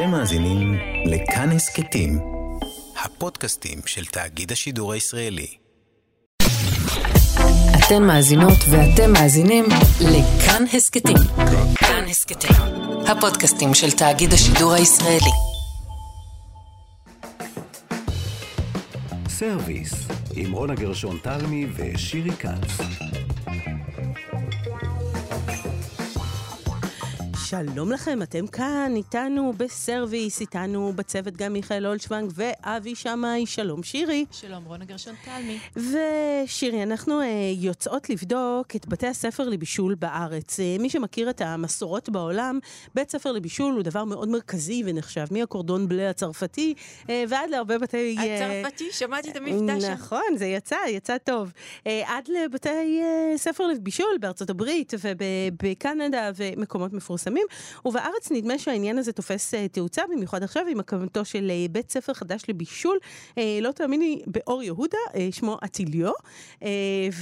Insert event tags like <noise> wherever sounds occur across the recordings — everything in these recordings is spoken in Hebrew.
אתם מאזינים לכאן הסכתים, הפודקאסטים של תאגיד השידור הישראלי. אתן מאזינות ואתם מאזינים לכאן הסכתים. כאן הסכתים, הפודקאסטים של תאגיד השידור הישראלי. סרוויס, עם רונה גרשון תלמי ושירי כץ. שלום לכם, אתם כאן איתנו בסרוויס, איתנו בצוות גם מיכאל אולשוונג ואבי שמאי, שלום שירי. שלום רונה גרשון תלמי. ושירי, אנחנו uh, יוצאות לבדוק את בתי הספר לבישול בארץ. Uh, מי שמכיר את המסורות בעולם, בית ספר לבישול הוא דבר מאוד מרכזי ונחשב, מהקורדון בלה הצרפתי uh, ועד להרבה בתי... הצרפתי, שמעתי את המבטא שם. נכון, זה יצא, יצא טוב. Uh, עד לבתי uh, ספר לבישול בארצות הברית ובקנדה ומקומות מפורסמים. מסוימים, ובארץ נדמה שהעניין הזה תופס uh, תאוצה, במיוחד עכשיו עם הקמתו של uh, בית ספר חדש לבישול, uh, לא תאמיני, באור יהודה, שמו אציליו, uh,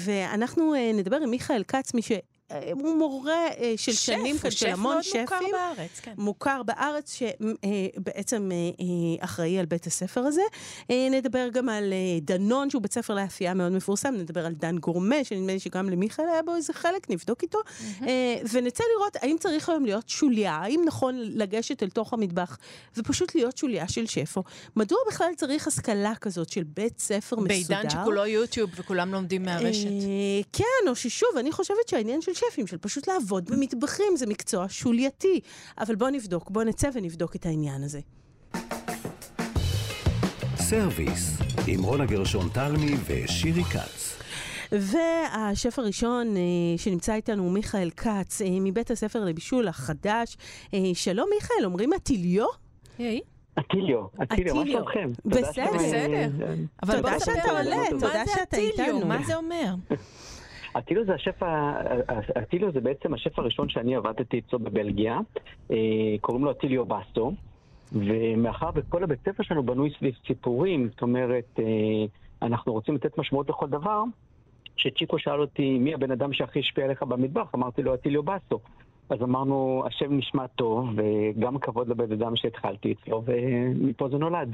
ואנחנו נדבר עם מיכאל כץ, מי ש... הוא מורה אה, של שף, שנים כאן, של המון שפים. שף מאוד מוכר בארץ, כן. מוכר בארץ, שבעצם אה, אה, אחראי על בית הספר הזה. נדבר גם על דנון, שהוא בית ספר לאפייה מאוד מפורסם, נדבר על דן גורמה, שנדמה לי שגם למיכאל היה בו איזה חלק, נבדוק איתו. Mm-hmm. ונצא לראות האם צריך היום להיות שוליה, האם נכון לגשת אל תוך המטבח ופשוט להיות שוליה של שף, או מדוע בכלל צריך השכלה כזאת של בית ספר מסודר? בעידן שכולו יוטיוב וכולם לומדים מהרשת. כן, או ששוב, אני חושבת שהעניין של שפים, של פשוט לעבוד במטבחים, זה מקצוע שולייתי. אבל בואו נבדוק, בואו נצא ונבדוק את העניין הזה. סרוויס, עם רונה גרשון תלמי ושירי כץ. והשף הראשון אה, שנמצא איתנו הוא מיכאל כץ, אה, מבית הספר לבישול החדש. אה, שלום מיכאל, אומרים אטיליו? היי. אטיליו, אטיליו, מה שלומכם? בסדר. בסדר. אבל תודה שאתה עולה, תודה שאתה איתנו. מה זה אומר? <laughs> אטילו זה השף, אטילו זה בעצם השף הראשון שאני עבדתי אצלו בבלגיה, אה, קוראים לו אטיליו בסו, ומאחר וכל הבית ספר שלנו בנוי סביב סיפורים, זאת אומרת, אה, אנחנו רוצים לתת משמעות לכל דבר, כשצ'יקו שאל אותי מי הבן אדם שהכי השפיע עליך במטבח, אמרתי לו אטיליו בסו. אז אמרנו, השם נשמע טוב, וגם כבוד לבן אדם שהתחלתי אצלו, ומפה זה נולד.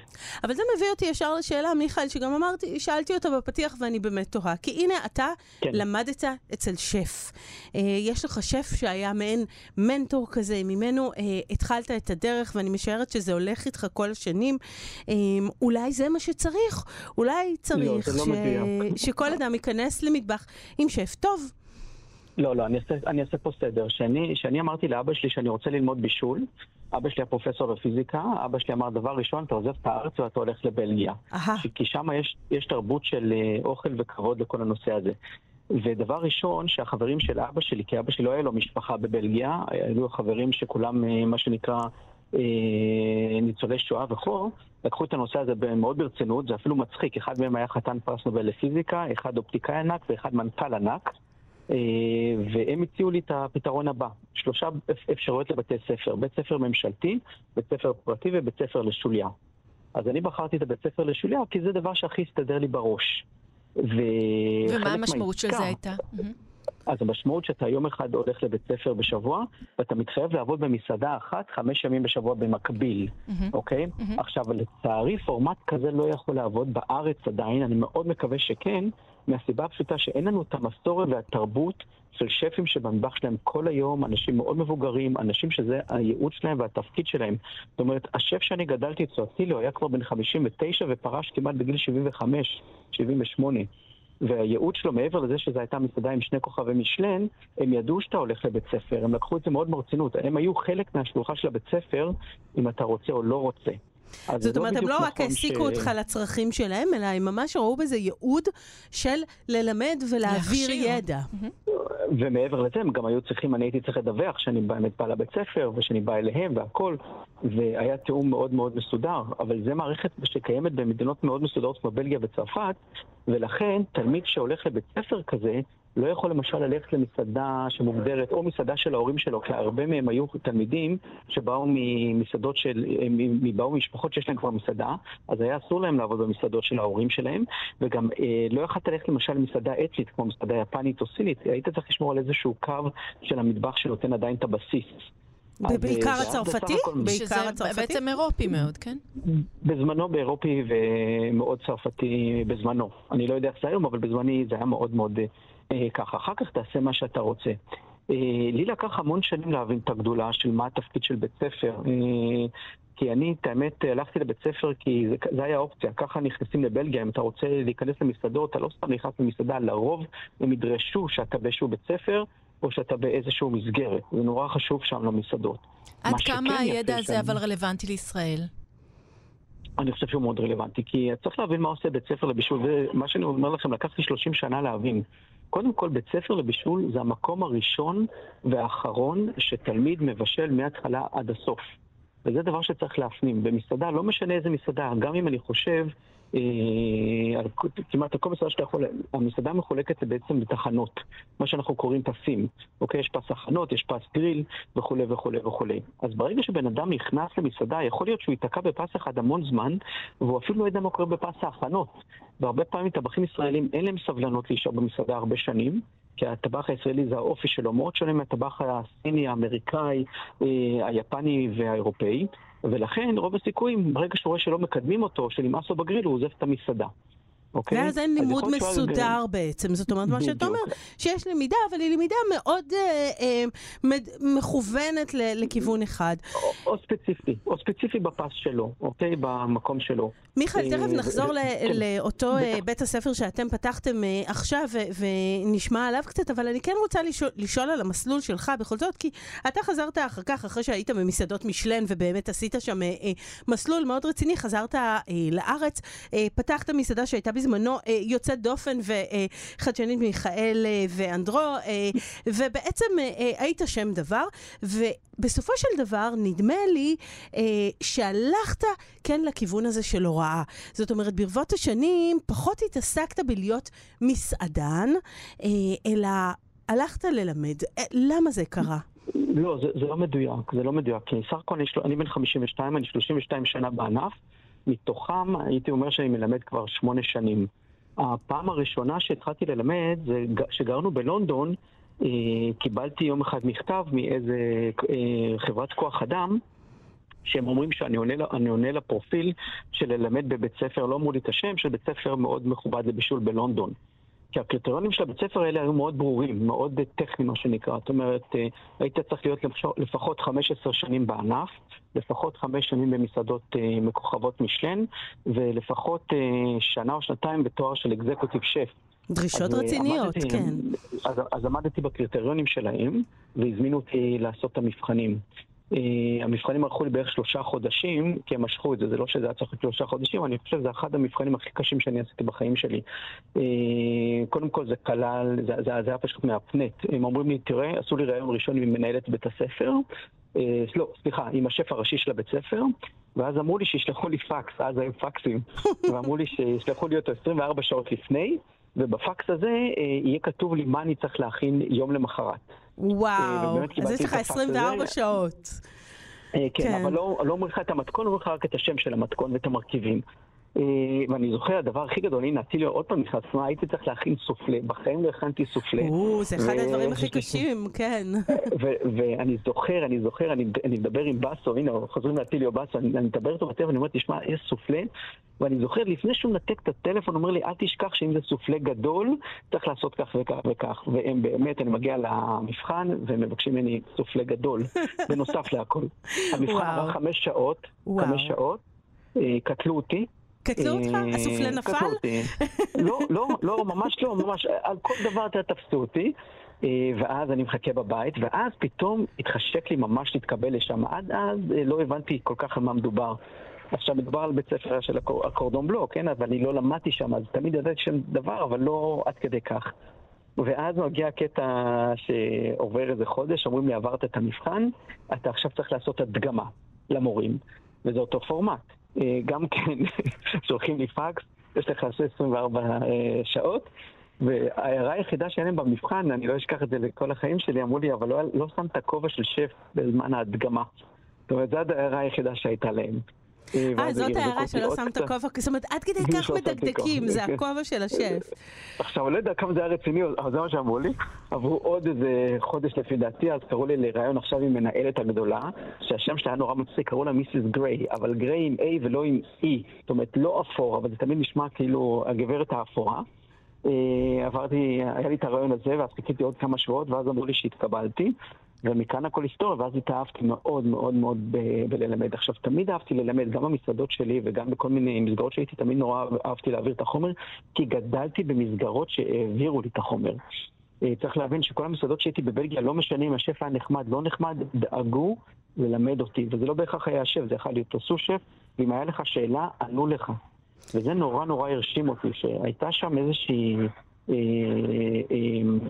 אבל זה מביא אותי ישר לשאלה, מיכאל, שגם אמרתי, שאלתי אותה בפתיח ואני באמת תוהה. כי הנה, אתה כן. למדת אצל שף. אה, יש לך שף שהיה מעין מנטור כזה, ממנו אה, התחלת את הדרך, ואני משערת שזה הולך איתך כל השנים. אה, אולי זה מה שצריך. אולי צריך לא, לא ש... שכל אדם ייכנס למטבח עם שף טוב. לא, לא, אני אעשה, אני אעשה פה סדר. כשאני אמרתי לאבא שלי שאני רוצה ללמוד בישול, אבא שלי היה פרופסור בפיזיקה, אבא שלי אמר, דבר ראשון, אתה עוזב את הארץ ואתה הולך לבלגיה. כי שם יש, יש תרבות של אה, אוכל וכבוד לכל הנושא הזה. ודבר ראשון, שהחברים של אבא שלי, כי אבא שלי לא היה לו משפחה בבלגיה, היו חברים שכולם, אה, מה שנקרא, אה, ניצולי שואה וכו', לקחו את הנושא הזה מאוד ברצינות, זה אפילו מצחיק, אחד מהם היה חתן פרס נובל לפיזיקה, אחד אופטיקאי ענק ואחד מנכ"ל ענק. אה, והם הציעו לי את הפתרון הבא, שלושה אפשרויות לבתי ספר, בית ספר ממשלתי, בית ספר פרטי ובית ספר לשוליה. אז אני בחרתי את הבית ספר לשוליה כי זה דבר שהכי הסתדר לי בראש. ומה המשמעות של זה הייתה? אז המשמעות שאתה יום אחד הולך לבית ספר בשבוע, ואתה מתחייב לעבוד במסעדה אחת חמש ימים בשבוע במקביל, mm-hmm. אוקיי? Mm-hmm. עכשיו, לצערי, פורמט כזה לא יכול לעבוד בארץ עדיין, אני מאוד מקווה שכן, מהסיבה הפשוטה שאין לנו את המסורת והתרבות של שפים שבמטבח שלהם כל היום, אנשים מאוד מבוגרים, אנשים שזה הייעוד שלהם והתפקיד שלהם. זאת אומרת, השף שאני גדלתי אצלו, אציליו, היה כבר בן 59 ופרש כמעט בגיל 75, 78. והייעוד שלו, מעבר לזה שזו הייתה מסעדה עם שני כוכבי משלן, הם ידעו שאתה הולך לבית ספר, הם לקחו את זה מאוד ברצינות. הם היו חלק מהשלוחה של הבית ספר, אם אתה רוצה או לא רוצה. זאת לא אומרת, הם לא רק העסיקו ש... אותך לצרכים שלהם, אלא הם ממש ראו בזה ייעוד של ללמד ולהעביר ידע. ומעבר לזה, הם גם היו צריכים, אני הייתי צריך לדווח שאני באמת בא לבית ספר, ושאני בא אליהם והכל, והיה תיאום מאוד מאוד מסודר, אבל זה מערכת שקיימת במדינות מאוד מסודרות כמו בלגיה וצרפת, ולכן תלמיד שהולך לבית ספר כזה, לא יכול למשל ללכת למסעדה שמוגדרת, או מסעדה של ההורים שלו, כי הרבה מהם היו תלמידים שבאו ממסעדות של, באו ממשפחות שיש להם כבר מסעדה, אז היה אסור להם לעבוד במסעדות של ההורים שלהם, וגם אה, לא יכולת ללכת למשל למסעדה אתנית, כמו מסעדה יפנית או סינית, היית צריך לשמור על איזשהו קו של המטבח שנותן עדיין את הבסיס. ובעיקר הצרפתי? בעיקר הצרפתי? בעצם אירופי מאוד, כן? בזמנו באירופי ומאוד צרפתי בזמנו. אני לא יודע איך זה היום, אבל בזמני זה היה מאוד מאוד אה, ככה. אחר כך תעשה מה שאתה רוצה. אה, לי לקח המון שנים להבין את הגדולה של מה התפקיד של בית ספר. אה, כי אני, את האמת, הלכתי לבית ספר כי זה, זה היה אופציה. ככה נכנסים לבלגיה, אם אתה רוצה להיכנס למסעדות, אתה לא סתם נכנס למסעדה, לרוב הם ידרשו שאתה באיזשהו בית ספר, או שאתה באיזשהו מסגרת. זה נורא חשוב שם למסעדות. עד כמה הידע הזה שם... אבל רלוונטי לישראל? אני חושב שהוא מאוד רלוונטי, כי צריך להבין מה עושה בית ספר לבישול, ומה שאני אומר לכם, לקח לי 30 שנה להבין. קודם כל, בית ספר לבישול זה המקום הראשון והאחרון שתלמיד מבשל מההתחלה עד הסוף. וזה דבר שצריך להפנים. במסעדה, לא משנה איזה מסעדה, גם אם אני חושב כמעט על כל מסעדה שאתה יכול, המסעדה מחולקת בעצם לתחנות, מה שאנחנו קוראים פסים, אוקיי? יש פס הכנות, יש פס גריל וכולי וכולי וכולי. אז ברגע שבן אדם נכנס למסעדה, יכול להיות שהוא ייתקע בפס אחד המון זמן, והוא אפילו לא יודע מה קורה בפס ההכנות. והרבה פעמים טבחים ישראלים אין להם סבלנות להישאר במסעדה הרבה שנים, כי הטבח הישראלי זה האופי שלו מאוד שונה מהטבח הסיני, האמריקאי, אה, היפני והאירופאי. ולכן רוב הסיכויים, ברגע שהוא רואה שלא מקדמים אותו, שנמאס לו בגריל, הוא עוזב את המסעדה. אוקיי? ואז אין לימוד מסודר בעצם. זאת אומרת, מה שאתה אומר, שיש למידה, אבל היא למידה מאוד אה, אה, מכוונת לכיוון אחד. או ספציפי, או ספציפי בפס שלו, אוקיי? במקום שלו. מיכאל, תכף אה, נחזור כן. לאותו בית הספר שאתם פתחתם עכשיו, ונשמע עליו קצת, אבל אני כן רוצה לשאול על המסלול שלך בכל זאת, כי אתה חזרת אחר כך, אחרי שהיית במסעדות משלן, ובאמת עשית שם מסלול מאוד רציני, חזרת לארץ, פתחת מסעדה שהייתה בזמנו אה, יוצאת דופן וחדשנית מיכאל אה, ואנדרו, אה, ובעצם היית שם דבר, ובסופו של דבר נדמה לי שהלכת כן לכיוון הזה של הוראה. זאת אומרת, ברבות השנים פחות התעסקת בלהיות מסעדן, אלא הלכת ללמד. למה זה קרה? לא, זה, זה לא מדויק, זה לא מדויק. כי סך הכל אני בן 52, אני 32 שנה בענף. מתוכם הייתי אומר שאני מלמד כבר שמונה שנים. הפעם הראשונה שהתחלתי ללמד זה שגרנו בלונדון, אה, קיבלתי יום אחד מכתב מאיזה אה, חברת כוח אדם שהם אומרים שאני עונה, עונה לפרופיל של ללמד בבית ספר, לא אמרו לי את השם, של בית ספר מאוד מכובד לבישול בלונדון. כי הקריטריונים של הבית ספר האלה היו מאוד ברורים, מאוד טכניים מה שנקרא. זאת אומרת, אה, היית צריך להיות לפחות 15 שנים בענף, לפחות 5 שנים במסעדות אה, מכוכבות משלן, ולפחות אה, שנה או שנתיים בתואר של אקזקוטיב שף. דרישות אז רציניות, עמדתי, כן. אז, אז עמדתי בקריטריונים שלהם, והזמינו אותי לעשות את המבחנים. Uh, המבחנים ערכו לי בערך שלושה חודשים, כי הם משכו את זה, זה לא שזה היה צריך להיות שלושה חודשים, אני חושב שזה אחד המבחנים הכי קשים שאני עשיתי בחיים שלי. Uh, קודם כל זה כלל, זה, זה, זה היה פשוט מהפנט. הם אומרים לי, תראה, עשו לי ראיון ראשון עם מנהלת בית הספר, uh, לא, סליחה, עם השף הראשי של הבית ספר, ואז אמרו לי שישלחו לי פקס, אז היו פקסים, <laughs> ואמרו לי שישלחו לי אותו 24 שעות לפני, ובפקס הזה יהיה כתוב לי מה אני צריך להכין יום למחרת. וואו, אז יש לך 24 שעות. אה, כן, כן, אבל לא, לא אומרים לך את המתכון, אומרים לך רק את השם של המתכון ואת המרכיבים. אה, ואני זוכר, הדבר הכי גדול, הנה, אטיליו עוד פעם נכנס, מה, הייתי צריך להכין סופלה, בחיים לא הכנתי סופלה. או, זה אחד הדברים הכי קשים, כן. <laughs> ואני זוכר, אני זוכר, אני מדבר עם באסו, הנה, חוזרים לאטיליו באסו, אני מדבר איתו בטבע, אני אומר, תשמע, יש סופלה, ואני זוכר, לפני שהוא מנתק את הטלפון, הוא אומר לי, אל תשכח שאם זה סופלה גדול, צריך לעשות כך וכך וכך. והם באמת, אני מגיע למבחן, והם מבקשים ממני סופלה גדול, <laughs> בנוסף להכל. המבחן עבר חמש שעות, חמש שעות, אה, קטלו אותי. קטלו אותך? אה, הסופלה נפל? לא, לא, לא, ממש לא, ממש, על כל דבר תפסו אותי. אה, ואז אני מחכה בבית, ואז פתאום התחשק לי ממש להתקבל לשם. עד אז לא הבנתי כל כך על מה מדובר. עכשיו מדובר על בית ספר של הקורדון בלו, כן? אבל אני לא למדתי שם, אז תמיד ידעתי שם דבר, אבל לא עד כדי כך. ואז מגיע הקטע שעובר איזה חודש, אומרים לי, עברת את המבחן, אתה עכשיו צריך לעשות הדגמה למורים, וזה אותו פורמט. אה, גם כן, <laughs> שולחים לי פקס, יש לך 24 אה, שעות, וההערה היחידה שאין להם במבחן, אני לא אשכח את זה לכל החיים שלי, אמרו לי, אבל לא, לא שמת כובע של שף בזמן ההדגמה. זאת אומרת, זו ההערה היחידה שהייתה להם. אה, זאת הערה שלא שמת כובע, זאת אומרת, עד כדי <laughs> כך מדקדקים, זה הכובע של השף. <laughs> עכשיו, אני לא יודע כמה זה היה רציני, אבל זה מה שאמרו לי. עברו עוד איזה חודש לפי דעתי, אז קראו לי לראיון עכשיו עם מנהלת הגדולה, שהשם שלה היה נורא מצחיק, קראו לה מיסיס גריי, אבל גריי עם A ולא עם E. זאת אומרת, לא אפור, אבל זה תמיד נשמע כאילו הגברת האפורה. אה, עברתי, היה לי את הרעיון הזה, ואז חיכיתי עוד כמה שבועות, ואז אמרו לי שהתקבלתי. ומכאן הכל היסטוריה, ואז התאהבתי מאוד מאוד מאוד ב- בללמד. עכשיו, תמיד אהבתי ללמד, גם במסעדות שלי וגם בכל מיני מסגרות שהייתי, תמיד נורא אהבתי להעביר את החומר, כי גדלתי במסגרות שהעבירו לי את החומר. אה, צריך להבין שכל המסעדות שהייתי בבלגיה, לא משנה אם השף היה נחמד, לא נחמד, דאגו ללמד אותי. וזה לא בהכרח היה השף, זה יכול להיות אותו שף, ואם היה לך שאלה, ענו לך. וזה נורא נורא הרשים אותי, שהייתה שם איזושהי... אה, אה,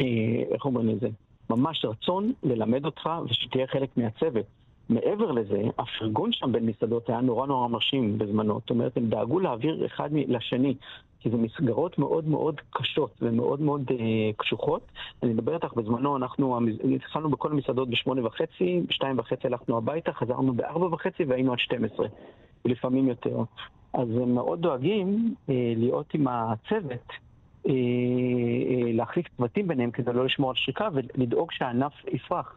אה, איך אומרים לזה? ממש רצון ללמד אותך ושתהיה חלק מהצוות. מעבר לזה, הפרגון שם בין מסעדות היה נורא נורא מרשים בזמנו. זאת אומרת, הם דאגו להעביר אחד לשני, כי זה מסגרות מאוד מאוד קשות ומאוד מאוד אה, קשוחות. אני מדבר איתך, בזמנו אנחנו התחלנו בכל המסעדות בשמונה וחצי, בשתיים וחצי הלכנו הביתה, חזרנו בארבע וחצי והיינו עד 12, ולפעמים יותר. אז הם מאוד דואגים אה, להיות עם הצוות. אה, אה, להחליף צוותים ביניהם כדי לא לשמור על שריקה ולדאוג שהענף יפרח.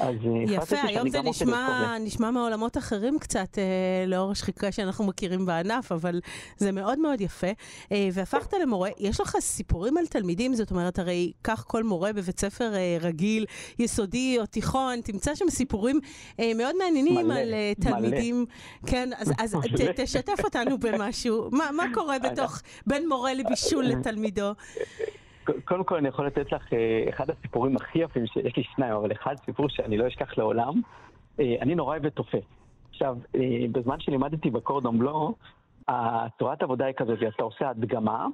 אז אה, יפה, היום זה נשמע, נשמע מעולמות אחרים קצת, אה, לאור השחיקה שאנחנו מכירים בענף, אבל זה מאוד מאוד יפה. אה, והפכת למורה, יש לך סיפורים על תלמידים? זאת אומרת, הרי כך כל מורה בבית ספר אה, רגיל, יסודי או תיכון, תמצא שם סיפורים אה, מאוד מעניינים מלא, על אה, תלמידים. מלא. כן, אז, אז <laughs> ת, תשתף אותנו במשהו. מה, מה קורה <laughs> בתוך, בין מורה לבישול <laughs> לתלמידו? קודם כל אני יכול לתת לך אה, אחד הסיפורים הכי יפים, שיש לי שניים, אבל אחד סיפור שאני לא אשכח לעולם. אה, אני נורא אוהב תופף. עכשיו, אה, בזמן שלימדתי בקורדון בלו, הצורת עבודה היא כזאת, אתה עושה הדגמה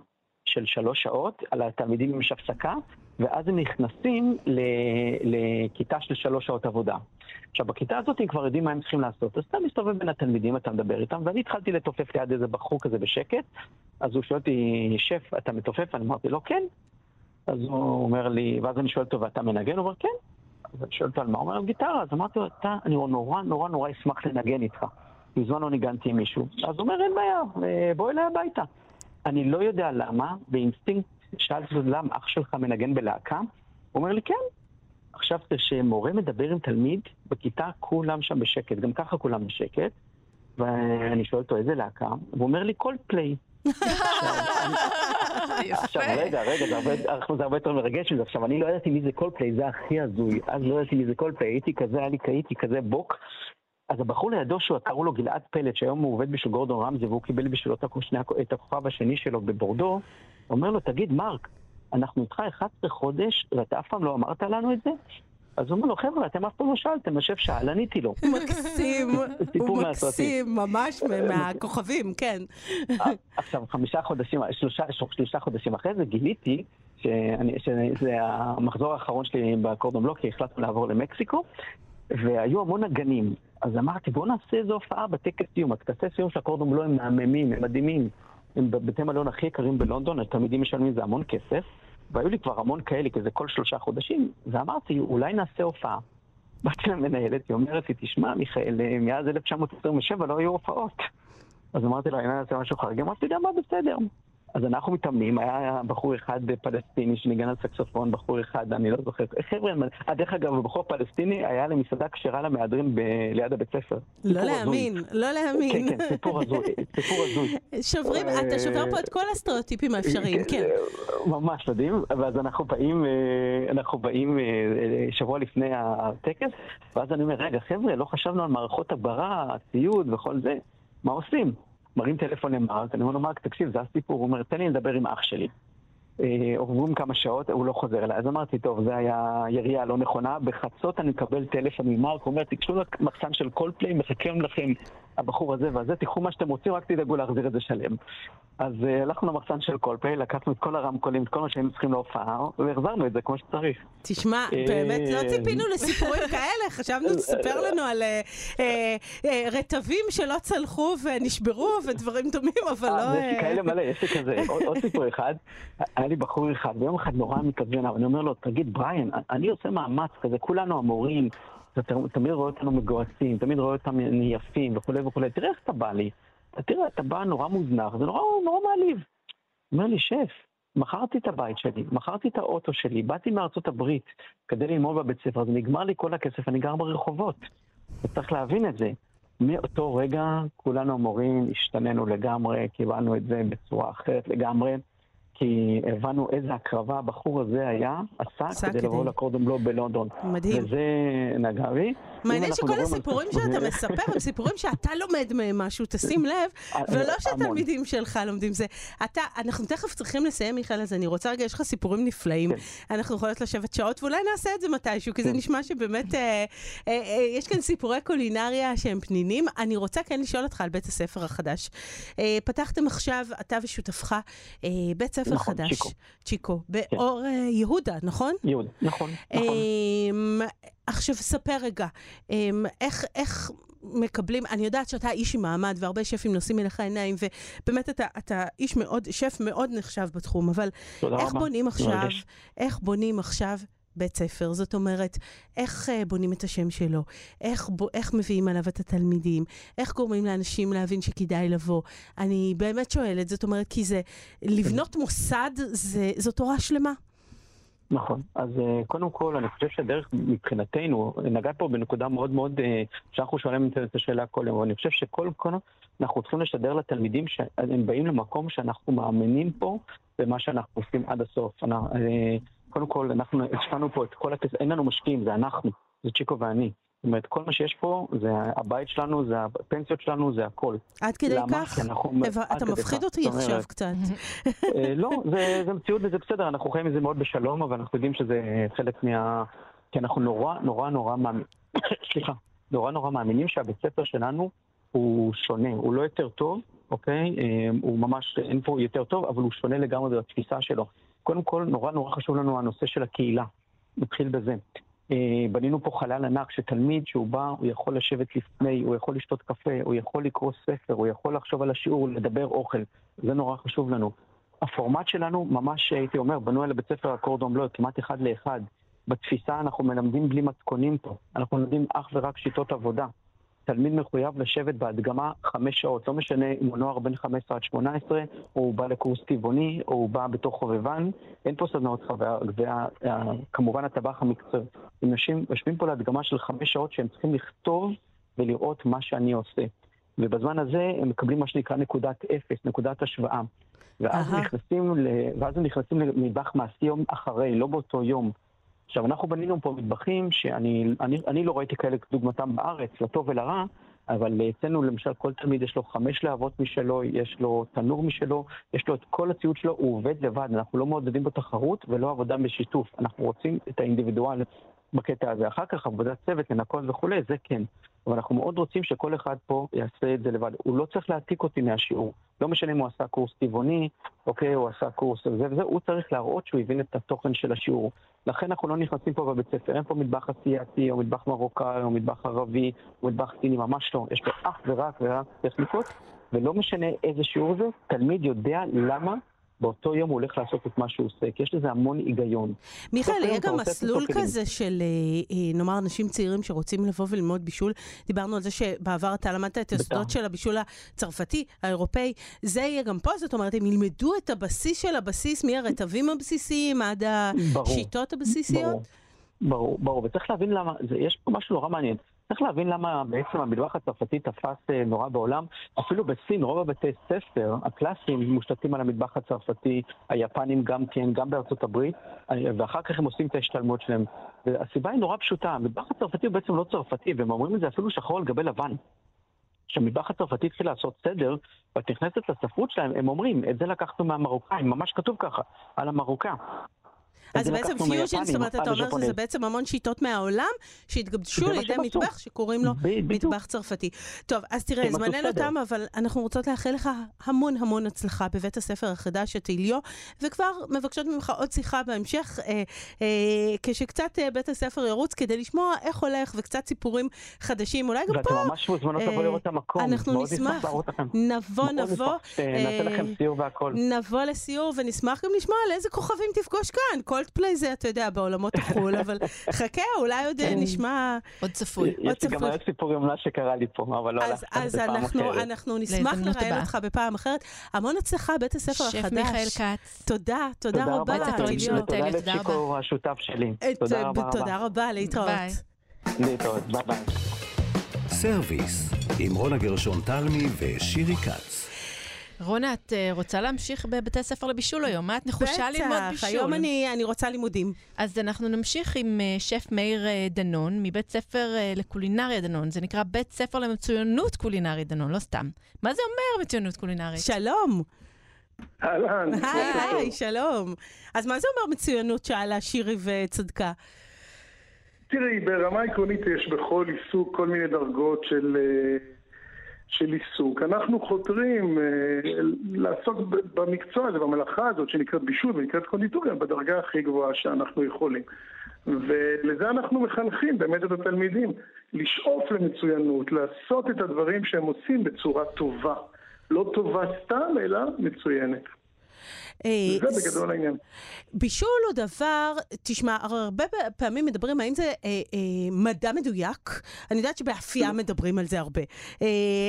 של שלוש שעות על התלמידים עם הפסקה, ואז הם נכנסים לכיתה של שלוש שעות עבודה. עכשיו, בכיתה הזאת הם כבר יודעים מה הם צריכים לעשות, אז אתה מסתובב בין התלמידים, אתה מדבר איתם, ואני התחלתי לתופף ליד איזה בחור כזה בשקט, אז הוא שואל אותי, שף, אתה מתופף? אני אמרתי לו, כן. אז הוא אומר לי, ואז אני שואל אותו, ואתה מנגן? הוא אומר, כן. אז אני שואל אותו על מה? הוא אומר, על גיטרה. אז אמרתי לו, אתה, אני נורא נורא נורא אשמח לנגן איתך. מזמן לא ניגנתי עם מישהו. אז הוא אומר, אין בעיה, אה, בוא אליי הביתה. אני לא יודע למה, באינסטינקט שאלתי אותו, למה אח שלך מנגן בלהקה? הוא אומר לי, כן. עכשיו, כשמורה מדבר עם תלמיד, בכיתה כולם שם בשקט, גם ככה כולם בשקט, ואני שואל אותו, איזה להקה? והוא אומר לי, קולדפליי. עכשיו, רגע, רגע, זה הרבה יותר מרגש מזה. עכשיו, אני לא ידעתי מי זה קולדפליי, זה הכי הזוי. אז לא ידעתי מי זה קולדפליי, הייתי כזה, היה לי הייתי כזה בוק. אז הבחור לידו, שהוא קראו לו גלעד פלט, שהיום הוא עובד בשביל גורדון רמזי, והוא קיבל בשבילו את הכוכב השני שלו בבורדו, אומר לו, תגיד, מרק, אנחנו איתך 11 חודש, ואתה אף פעם לא אמרת לנו את זה? אז הוא אומר לו, חבר'ה, אתם אף פעם לא שאלתם, השף שאל, עניתי לו. מקסים, הוא מקסים, <laughs> ממש מהכוכבים, כן. עכשיו, חמישה חודשים, שלושה חודשים אחרי זה גיליתי שזה המחזור האחרון שלי בקורדון בלוק, כי החלטנו לעבור למקסיקו, והיו המון נגנים. אז אמרתי, בואו נעשה איזו הופעה בטקס סיום. הטקסי סיום של הקורדון בלוק הם מהממים, הם מדהימים. הם בבתי מלון הכי יקרים בלונדון, התלמידים משלמים זה המון כסף. והיו לי כבר המון כאלה, כי זה כל שלושה חודשים, ואמרתי, אולי נעשה הופעה. <laughs> באתי למנהלת, היא אומרת לי, תשמע, מיכאל, מאז 1927 לא היו הופעות. אז אמרתי לה, אני נעשה משהו חריג, אמרתי, אתה מה, בסדר. אז אנחנו מתאמנים, היה בחור אחד פלסטיני שניגן על סקסופון, בחור אחד, אני לא זוכר. חבר'ה, אה, דרך אגב, בחור פלסטיני היה למסעדה כשרה למהדרין ליד הבית ספר. לא להאמין, לא להאמין. כן, כן, סיפור הזוי, סיפור הזוי. <laughs> שוברים, אתה שובר פה את כל הסטריאוטיפים האפשריים, כן. ממש מדהים, ואז אנחנו באים, אה, אנחנו באים אה, שבוע לפני הטקס, ואז אני אומר, רגע, חבר'ה, לא חשבנו על מערכות הגברה, ציוד וכל זה, מה עושים? מרים טלפון למרק, אני אומר לו, מרק, תקשיב, זה הסיפור, הוא אומר, תן לי לדבר עם אח שלי. אה, עוברים כמה שעות, הוא לא חוזר אליי. אז אמרתי, טוב, זה היה ירייה לא נכונה. בחצות אני מקבל טלפון ממרק, הוא אומר, תיגשו למחסן של קולדפליי, מחכים לכם הבחור הזה והזה, תיקחו מה שאתם רוצים, רק תדאגו להחזיר את זה שלם. אז אה, הלכנו למחסן של קולדפליי, לקחנו את כל הרמקולים, את כל מה שהיינו צריכים להופעה, והחזרנו את זה כמו שצריך. תשמע, באמת לא ציפינו לסיפורים <laughs> כאלה, חשנו שתספר לנו על אה, רטבים שלא צלחו ונשברו ודברים דומים, אבל לא... יש לי כאלה מלא, יש לי כזה. עוד סיפור אחד, היה לי בחור אחד, ביום אחד נורא מתכוון, אני אומר לו, תגיד, בריין, אני עושה מאמץ כזה, כולנו המורים, אתה תמיד רואה אותנו מגוהצים, תמיד רואה אותם יפים וכולי וכולי. תראה איך אתה בא לי. תראה, אתה בא נורא מוזנח, זה נורא, נורא מעליב. אומר לי, שף, מכרתי את הבית שלי, מכרתי את האוטו שלי, באתי מארצות הברית כדי ללמוד בבית ספר, אז נגמר לי כל הכסף, אני גר ברחובות. וצריך להבין את זה. מאותו רגע כולנו המורים השתננו לגמרי, קיבלנו את זה בצורה אחרת לגמרי. כי הבנו איזה הקרבה הבחור הזה היה, עשה כדי לבוא לקורדון בלו בלונדון. מדהים. וזה נגע בי. מעניין שכל הסיפורים שאתה מספר הם סיפורים שאתה לומד מהם משהו, תשים <laughs> לב, אה, ולא שהתלמידים שלך לומדים זה. אתה, אנחנו תכף צריכים לסיים, מיכאל, אז אני רוצה רגע, יש לך סיפורים נפלאים. כן. אנחנו יכולות לשבת שעות, ואולי נעשה את זה מתישהו, כי זה כן. נשמע שבאמת אה, אה, יש כאן סיפורי קולינריה שהם פנינים. אני רוצה כן לשאול אותך על בית הספר החדש. פתחתם עכשיו, אתה ושותפך, בית ספר נכון, חדש. צ'יקו. צ'יקו. כן. באור יהודה, נכון? יהודה, נכון, נכון. עכשיו, ספר רגע, אמ, איך, איך מקבלים, אני יודעת שאתה איש עם מעמד והרבה שפים נושאים אליך עיניים, ובאמת אתה, אתה איש מאוד, שף מאוד נחשב בתחום, אבל איך רבה. בונים עכשיו, איך בונים עכשיו בית ספר? זאת אומרת, איך uh, בונים את השם שלו? איך, ב, איך מביאים עליו את התלמידים? איך גורמים לאנשים להבין שכדאי לבוא? אני באמת שואלת, זאת אומרת, כי זה, לבנות מוסד, זה, זו תורה שלמה. נכון. אז uh, קודם כל, אני חושב שהדרך מבחינתנו, נגעת פה בנקודה מאוד מאוד, uh, שאנחנו שואלים את השאלה כל יום, אבל אני חושב שכל כל אנחנו צריכים לשדר לתלמידים שהם באים למקום שאנחנו מאמינים פה במה שאנחנו עושים עד הסוף. uh, קודם כל, אנחנו השקענו פה את כל הכסף, אין לנו משקיעים, זה אנחנו, זה צ'יקו ואני. זאת אומרת, כל מה שיש פה, זה הבית שלנו, זה הפנסיות שלנו, זה הכל. עד כדי למה? כך? אנחנו... אתה מפחיד אותי עכשיו קצת. אה, לא, זה, זה מציאות וזה בסדר, אנחנו חיים עם זה מאוד בשלום, אבל אנחנו יודעים שזה חלק מה... כי אנחנו נורא נורא נורא מאמינים, <coughs> סליחה, נורא נורא מאמינים שהבית ספר שלנו הוא שונה, הוא לא יותר טוב, אוקיי? אה, הוא ממש, אין פה יותר טוב, אבל הוא שונה לגמרי בתפיסה שלו. קודם כל, נורא נורא חשוב לנו הנושא של הקהילה. נתחיל בזה. אה, בנינו פה חלל ענק שתלמיד שהוא בא, הוא יכול לשבת לפני, הוא יכול לשתות קפה, הוא יכול לקרוא ספר, הוא יכול לחשוב על השיעור, לדבר אוכל. זה נורא חשוב לנו. הפורמט שלנו, ממש הייתי אומר, בנו על הבית ספר אקורדון בלו, כמעט אחד לאחד. בתפיסה אנחנו מלמדים בלי מתכונים פה. אנחנו לומדים אך ורק שיטות עבודה. תלמיד מחויב לשבת בהדגמה חמש שעות, לא משנה אם הוא נוער בין 15 עד 18, או הוא בא לקורס טבעוני, או הוא בא בתוך חובבן, אין פה סדנאות חוויה, וכמובן הטבח המקצועי. אנשים יושבים פה להדגמה של חמש שעות שהם צריכים לכתוב ולראות מה שאני עושה. ובזמן הזה הם מקבלים מה שנקרא נקודת אפס, נקודת השוואה. ואז, נכנסים, ואז הם נכנסים למטבח מעשי יום אחרי, לא באותו יום. עכשיו, אנחנו בנינו פה מטבחים שאני אני, אני לא ראיתי כאלה דוגמתם בארץ, לטוב ולרע, אבל אצלנו למשל כל תלמיד יש לו חמש להבות משלו, יש לו תנור משלו, יש לו את כל הציוד שלו, הוא עובד לבד, אנחנו לא מעודדים בו תחרות ולא עבודה בשיתוף, אנחנו רוצים את האינדיבידואל בקטע הזה. אחר כך עבודת צוות, לנקות וכולי, זה כן. אבל אנחנו מאוד רוצים שכל אחד פה יעשה את זה לבד. הוא לא צריך להעתיק אותי מהשיעור. לא משנה אם הוא עשה קורס טבעוני, אוקיי, הוא עשה קורס זה וזה, הוא צריך להראות שהוא הבין את התוכן של השיעור. לכן אנחנו לא נכנסים פה בבית ספר, אין פה מטבח אסייתי, או מטבח מרוקאי, או מטבח ערבי, או מטבח סיני, ממש לא. יש פה אך ורק ורק טכניקות, ולא משנה איזה שיעור זה, תלמיד יודע למה באותו יום הוא הולך לעשות את מה שהוא עושה, כי יש לזה המון היגיון. מיכאל, יהיה גם מסלול כזה של, אה, אה, נאמר, אנשים צעירים שרוצים לבוא וללמוד בישול. דיברנו על זה שבעבר אתה למדת את היסודות של הבישול הצרפתי, האירופאי. זה יהיה גם פה, זאת אומרת, הם ילמדו את הבסיס של הבסיס, מהרטבים הבסיסיים עד השיטות הבסיסיות? ברור. ברור, ברור, וצריך להבין למה, זה, יש פה משהו נורא מעניין. צריך להבין למה בעצם המטבח הצרפתי תפס אה, נורא בעולם. אפילו בסין, רוב הבתי ספר הקלאסיים מושתתים על המטבח הצרפתי, היפנים גם כן, גם בארצות הברית, אה, ואחר כך הם עושים את ההשתלמות שלהם. והסיבה היא נורא פשוטה, המטבח הצרפתי הוא בעצם לא צרפתי, והם אומרים את זה אפילו שחור על גבי לבן. כשהמטבח הצרפתי התחיל לעשות סדר, ואת נכנסת לספרות שלהם, הם אומרים, את זה לקחנו מהמרוקאים, ממש כתוב ככה, על המרוקה. אז זה בעצם פיוז'ן, זאת אומרת, אתה אומר שזה בעצם המון שיטות מהעולם שהתגבשו לידי מטבח שקוראים לו מטבח צרפתי. טוב, אז תראה, זמננו תם, אבל אנחנו רוצות לאחל לך המון המון הצלחה בבית הספר החדש התהיליו, וכבר מבקשות ממך עוד שיחה בהמשך, אה, אה, כשקצת אה, בית הספר ירוץ כדי לשמוע איך הולך וקצת סיפורים חדשים, אולי גם פה. ואתם ממש מוזמנות לבוא לראות את המקום. אנחנו נשמח, נבוא, נבוא. נעשה לכם סיור והכל. נבוא לסיור ונשמח גם לשמוע על איזה כוכבים תפגוש כאן. קולדפליי זה, אתה יודע, בעולמות החו"ל, אבל חכה, אולי עוד כן. נשמע... עוד צפוי. יש לי גם עוד סיפור עם מה שקרה לי פה, אבל לא הלכת בפעם אחרת. אז אנחנו נשמח לראיין אותך בפעם אחרת. המון הצלחה, בית הספר החדש. שף מיכאל כץ. תודה, תודה רבה. תודה לצ'יקו השותף שלי. תודה רבה. תודה רבה, להתראות. להתראות, ביי ביי. סרוויס, עם רונה גרשון תלמי ושירי כץ. רונה, את אה, רוצה להמשיך בבתי הספר לבישול היום? מה את נחושה ללמוד בישול? בטח, היום אני, אני רוצה לימודים. אז אנחנו נמשיך עם אה, שף מאיר אה, דנון, מבית ספר לקולינריה דנון. זה נקרא בית ספר למצוינות קולינרית דנון, לא סתם. מה זה אומר מצוינות קולינרית? שלום. אהלן. היי, היי, שלום. אז מה זה אומר מצוינות? שאלה שירי וצדקה. תראי, ברמה עקרונית יש בכל עיסוק כל מיני דרגות של, אה, של עיסוק. אנחנו חותרים אה, לעסוק במקצוע הזה, במלאכה הזאת שנקראת בישול ונקראת קונדיטוריה, בדרגה הכי גבוהה שאנחנו יכולים. ולזה אנחנו מחנכים באמת את התלמידים, לשאוף למצוינות, לעשות את הדברים שהם עושים בצורה טובה. לא טובה סתם, אלא מצוינת. זה אה, בגדול העניין. בישול הוא דבר, תשמע, הרבה פעמים מדברים האם זה אה, אה, מדע מדויק. אני יודעת שבאפייה מדברים על זה הרבה. אה,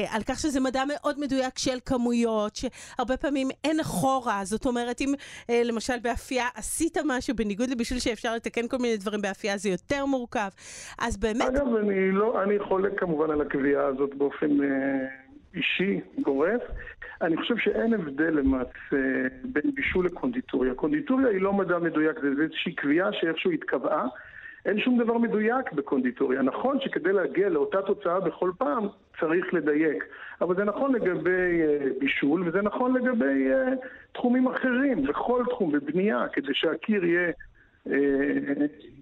על כך שזה מדע מאוד מדויק של כמויות, שהרבה פעמים אין אחורה. זאת אומרת, אם אה, למשל באפייה עשית משהו בניגוד לבישול שאפשר לתקן כל מיני דברים באפייה, זה יותר מורכב. אז באמת... אגב, אני, לא, אני חולק כמובן על הקביעה הזאת באופן... אה... אישי, גורף, אני חושב שאין הבדל למעשה בין בישול לקונדיטוריה. קונדיטוריה היא לא מדע מדויק, זה איזושהי קביעה שאיכשהו התקבעה. אין שום דבר מדויק בקונדיטוריה. נכון שכדי להגיע לאותה תוצאה בכל פעם צריך לדייק, אבל זה נכון לגבי uh, בישול וזה נכון לגבי uh, תחומים אחרים, בכל תחום, בבנייה, כדי שהקיר יהיה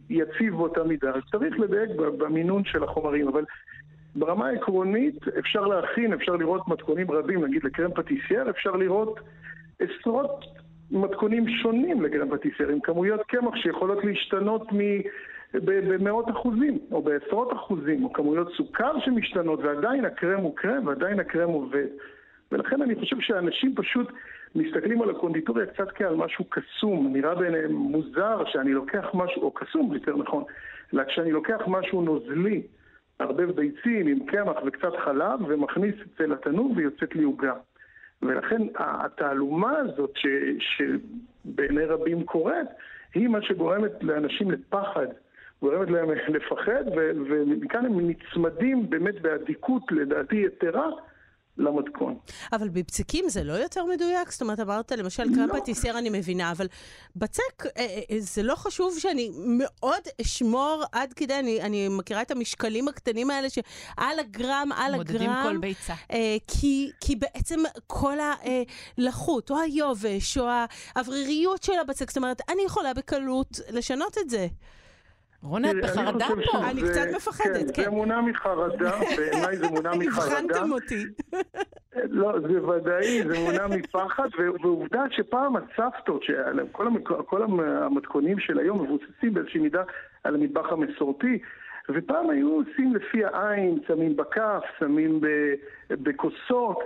יציב באותה מידה. צריך לדייק במינון של החומרים, אבל ברמה העקרונית אפשר להכין, אפשר לראות מתכונים רבים, נגיד לקרם פטיסייר, אפשר לראות עשרות מתכונים שונים לקרם פטיסייר, עם כמויות קמח שיכולות להשתנות מ... במאות אחוזים, או בעשרות אחוזים, או כמויות סוכר שמשתנות, ועדיין הקרם הוא קרם, ועדיין הקרם עובד. ולכן אני חושב שאנשים פשוט מסתכלים על הקונדיטוריה קצת כעל משהו קסום, נראה בעיניהם מוזר שאני לוקח משהו, או קסום יותר נכון, אלא כשאני לוקח משהו נוזלי, מערבב ביצים עם קמח וקצת חלב ומכניס את זה לתנור ויוצאת לי עוגה. ולכן התעלומה הזאת ש, שבעיני רבים קורית, היא מה שגורמת לאנשים לפחד, גורמת להם לפחד, ומכאן הם נצמדים באמת באדיקות, לדעתי יתרה, למתכון. אבל בפציקים זה לא יותר מדויק? זאת אומרת, אמרת למשל לא. קרם פטיסר אני מבינה, אבל בצק אה, אה, זה לא חשוב שאני מאוד אשמור עד כדי, אני, אני מכירה את המשקלים הקטנים האלה שעל הגרם, על מודדים הגרם. מודדים כל ביצה. אה, כי, כי בעצם כל הלחות, או היובש, או האווריריות של הבצק, זאת אומרת, אני יכולה בקלות לשנות את זה. רונה, את בחרדה פה. אני קצת מפחדת, כן. זה מונע מחרדה, <laughs> בעיניי זה מונע מחרדה. הבחנתם אותי. לא, זה ודאי, זה מונע מפחד, ועובדה שפעם הסבתות, כל המתכונים של היום מבוססים באיזושהי מידה על המטבח המסורתי, ופעם היו עושים לפי העין, שמים בכף, שמים בכוסות,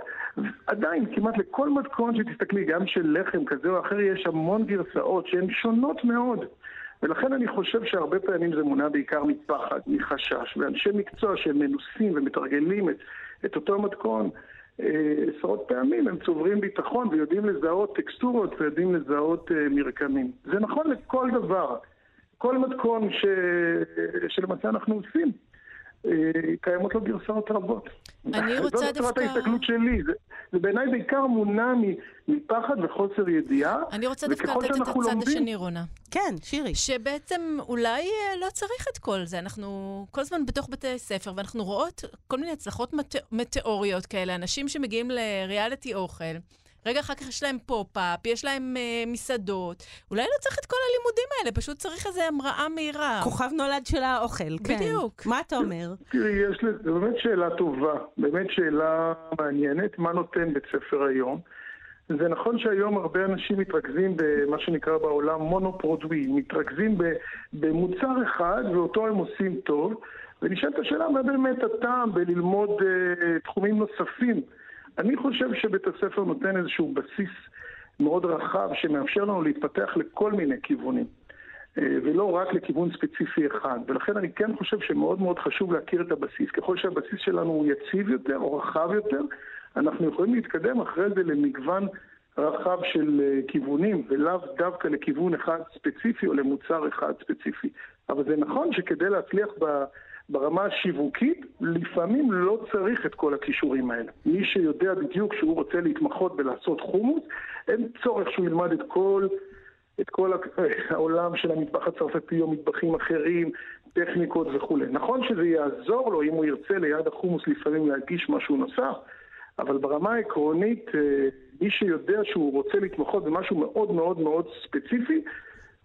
עדיין כמעט לכל מתכון שתסתכלי, גם של לחם כזה או אחר, יש המון גרסאות שהן שונות מאוד. ולכן אני חושב שהרבה פעמים זה מונע בעיקר מפחד, מחשש, ואנשי מקצוע שהם מנוסים ומתרגלים את, את אותו מתכון אה, עשרות פעמים, הם צוברים ביטחון ויודעים לזהות טקסטורות ויודעים לזהות אה, מרקמים. זה נכון לכל דבר. כל מתכון ש... שלמעשה אנחנו עושים. אה, קיימות לו גרסאות רבות. אני רוצה דווקא... זאת ההסתכלות שלי, זה, בעיניי בעיקר מונע מפחד וחוסר ידיעה. אני רוצה דווקא לתת את הצד לומדים... השני, רונה. כן, שירי. שבעצם אולי אה, לא צריך את כל זה. אנחנו כל הזמן בתוך בתי ספר, ואנחנו רואות כל מיני הצלחות מטאוריות כאלה, אנשים שמגיעים לריאליטי אוכל. רגע אחר כך יש להם פופ-אפ, יש להם אה, מסעדות. אולי לא צריך את כל הלימודים האלה, פשוט צריך איזו המראה מהירה. כוכב נולד של האוכל, כן. בדיוק. מה אתה אומר? תראי, יש לזה, זו באמת שאלה טובה, באמת שאלה מעניינת, מה נותן בית ספר היום. זה נכון שהיום הרבה אנשים מתרכזים במה שנקרא בעולם mono-produit, מתרכזים במוצר אחד ואותו הם עושים טוב, ונשאלת השאלה מה באמת הטעם בללמוד uh, תחומים נוספים. אני חושב שבית הספר נותן איזשהו בסיס מאוד רחב שמאפשר לנו להתפתח לכל מיני כיוונים. ולא רק לכיוון ספציפי אחד. ולכן אני כן חושב שמאוד מאוד חשוב להכיר את הבסיס. ככל שהבסיס שלנו הוא יציב יותר או רחב יותר, אנחנו יכולים להתקדם אחרי זה למגוון רחב של אה, כיוונים, ולאו דווקא לכיוון אחד ספציפי או למוצר אחד ספציפי. אבל זה נכון שכדי להצליח ברמה השיווקית, לפעמים לא צריך את כל הכישורים האלה. מי שיודע בדיוק שהוא רוצה להתמחות בלעשות חומוס, אין צורך שהוא ילמד את כל, את כל <laughs> העולם של המטבח הצרפתי או מטבחים אחרים, טכניקות וכולי. נכון שזה יעזור לו אם הוא ירצה ליד החומוס לפעמים להגיש משהו נוסף, אבל ברמה העקרונית, אה, מי שיודע שהוא רוצה להתמחות במשהו מאוד מאוד מאוד ספציפי,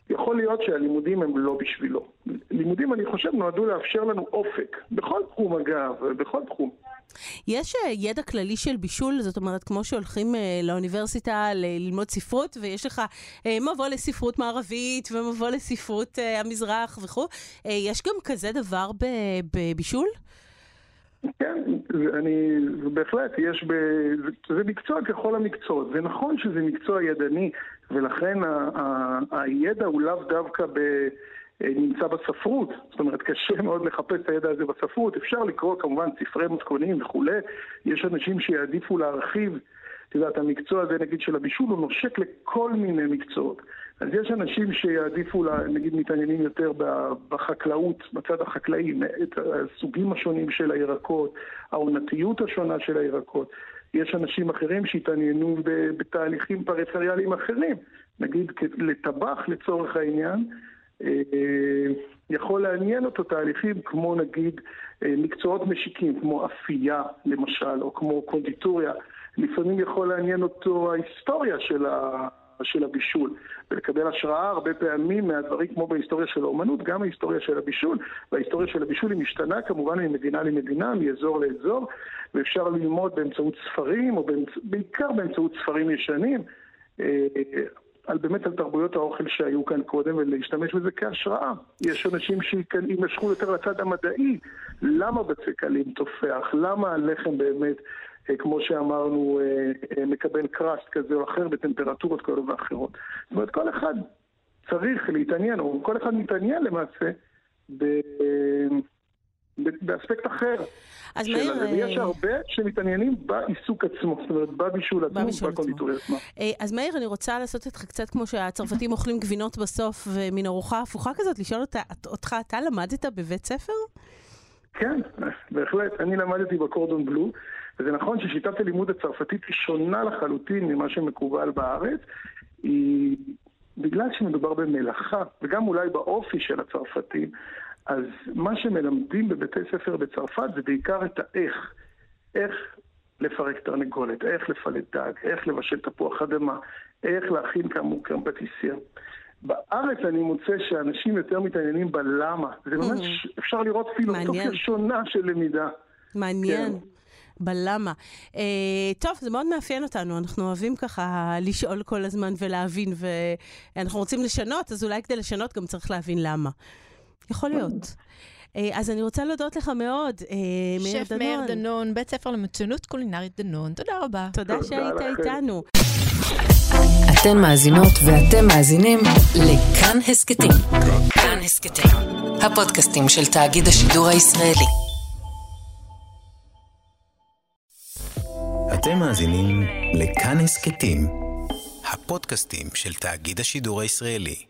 יכול להיות שהלימודים הם לא בשבילו. לימודים, אני חושב, נועדו לאפשר לנו אופק, בכל תחום אגב, בכל תחום. יש אה, ידע כללי של בישול, זאת אומרת, כמו שהולכים אה, לאוניברסיטה ללמוד ספרות, ויש לך מבוא לספרות מערבית ומבוא לספרות המזרח וכו', יש גם כזה דבר בבישול? כן, אני, בהחלט, יש ב... זה, זה מקצוע ככל המקצועות. זה נכון שזה מקצוע ידני, ולכן ה, ה, הידע הוא לאו דווקא ב... נמצא בספרות, זאת אומרת קשה מאוד לחפש את הידע הזה בספרות, אפשר לקרוא כמובן ספרי מתכונים וכולי, יש אנשים שיעדיפו להרחיב, את יודעת, המקצוע הזה נגיד של הבישול הוא נושק לכל מיני מקצועות. אז יש אנשים שיעדיפו, נגיד, מתעניינים יותר בחקלאות, בצד החקלאי, את הסוגים השונים של הירקות, העונתיות השונה של הירקות. יש אנשים אחרים שהתעניינו בתהליכים פריפריאליים אחרים, נגיד לטבח לצורך העניין, אה, יכול לעניין אותו תהליכים כמו נגיד אה, מקצועות משיקים, כמו אפייה למשל, או כמו קונדיטוריה. לפעמים יכול לעניין אותו ההיסטוריה של ה... של הבישול, ולקבל השראה הרבה פעמים מהדברים כמו בהיסטוריה של האומנות, גם ההיסטוריה של הבישול, וההיסטוריה של הבישול היא משתנה כמובן ממדינה למדינה, מאזור לאזור, ואפשר ללמוד באמצעות ספרים, או באמצ... בעיקר באמצעות ספרים ישנים. על באמת על תרבויות האוכל שהיו כאן קודם ולהשתמש בזה כהשראה. יש אנשים שימשכו יותר לצד המדעי, למה בצק אלים תופח, למה הלחם באמת אה, כמו שאמרנו, אה, אה, מקבל קראסט כזה או אחר בטמפרטורות כאלה ואחרות. זאת אומרת, כל אחד צריך להתעניין, או כל אחד מתעניין למעשה, ב... באספקט אחר. אז מאיר... ויש הרבה שמתעניינים בעיסוק עצמו, זאת אומרת, בבישול עצמו, בקונדיטוריה עצמה. אז מאיר, אני רוצה לעשות איתך קצת כמו שהצרפתים אוכלים גבינות בסוף, ומין ארוחה הפוכה כזאת, לשאול אותך, אתה למדת בבית ספר? כן, בהחלט. אני למדתי בקורדון בלו. וזה נכון ששיטת הלימוד הצרפתית היא שונה לחלוטין ממה שמקובל בארץ. היא, בגלל שמדובר במלאכה, וגם אולי באופי של הצרפתים, אז מה שמלמדים בבתי ספר בצרפת זה בעיקר את האיך. איך לפרק תרנגולת, איך לפלט דג, איך לבשל תפוח אדמה, איך להכין כאמור קרמפטיסיה. בארץ אני מוצא שאנשים יותר מתעניינים בלמה. זה ממש, אפשר לראות פילוסופיה שונה של למידה. מעניין. כן. בלמה. Uh, טוב, זה מאוד מאפיין אותנו, אנחנו אוהבים ככה לשאול כל הזמן ולהבין, ואנחנו רוצים לשנות, אז אולי כדי לשנות גם צריך להבין למה. יכול להיות. Uh, אז אני רוצה להודות לך מאוד, uh, מאיר דנון. שף מאיר דנון, בית ספר למצוינות קולינרית דנון, תודה רבה. תודה שהיית איתנו. אתן מאזינות ואתם מאזינים לכאן הסכתים. כאן הסכתים, הפודקאסטים של תאגיד השידור הישראלי. אתם מאזינים לכאן הסכתים, הפודקאסטים של תאגיד השידור הישראלי.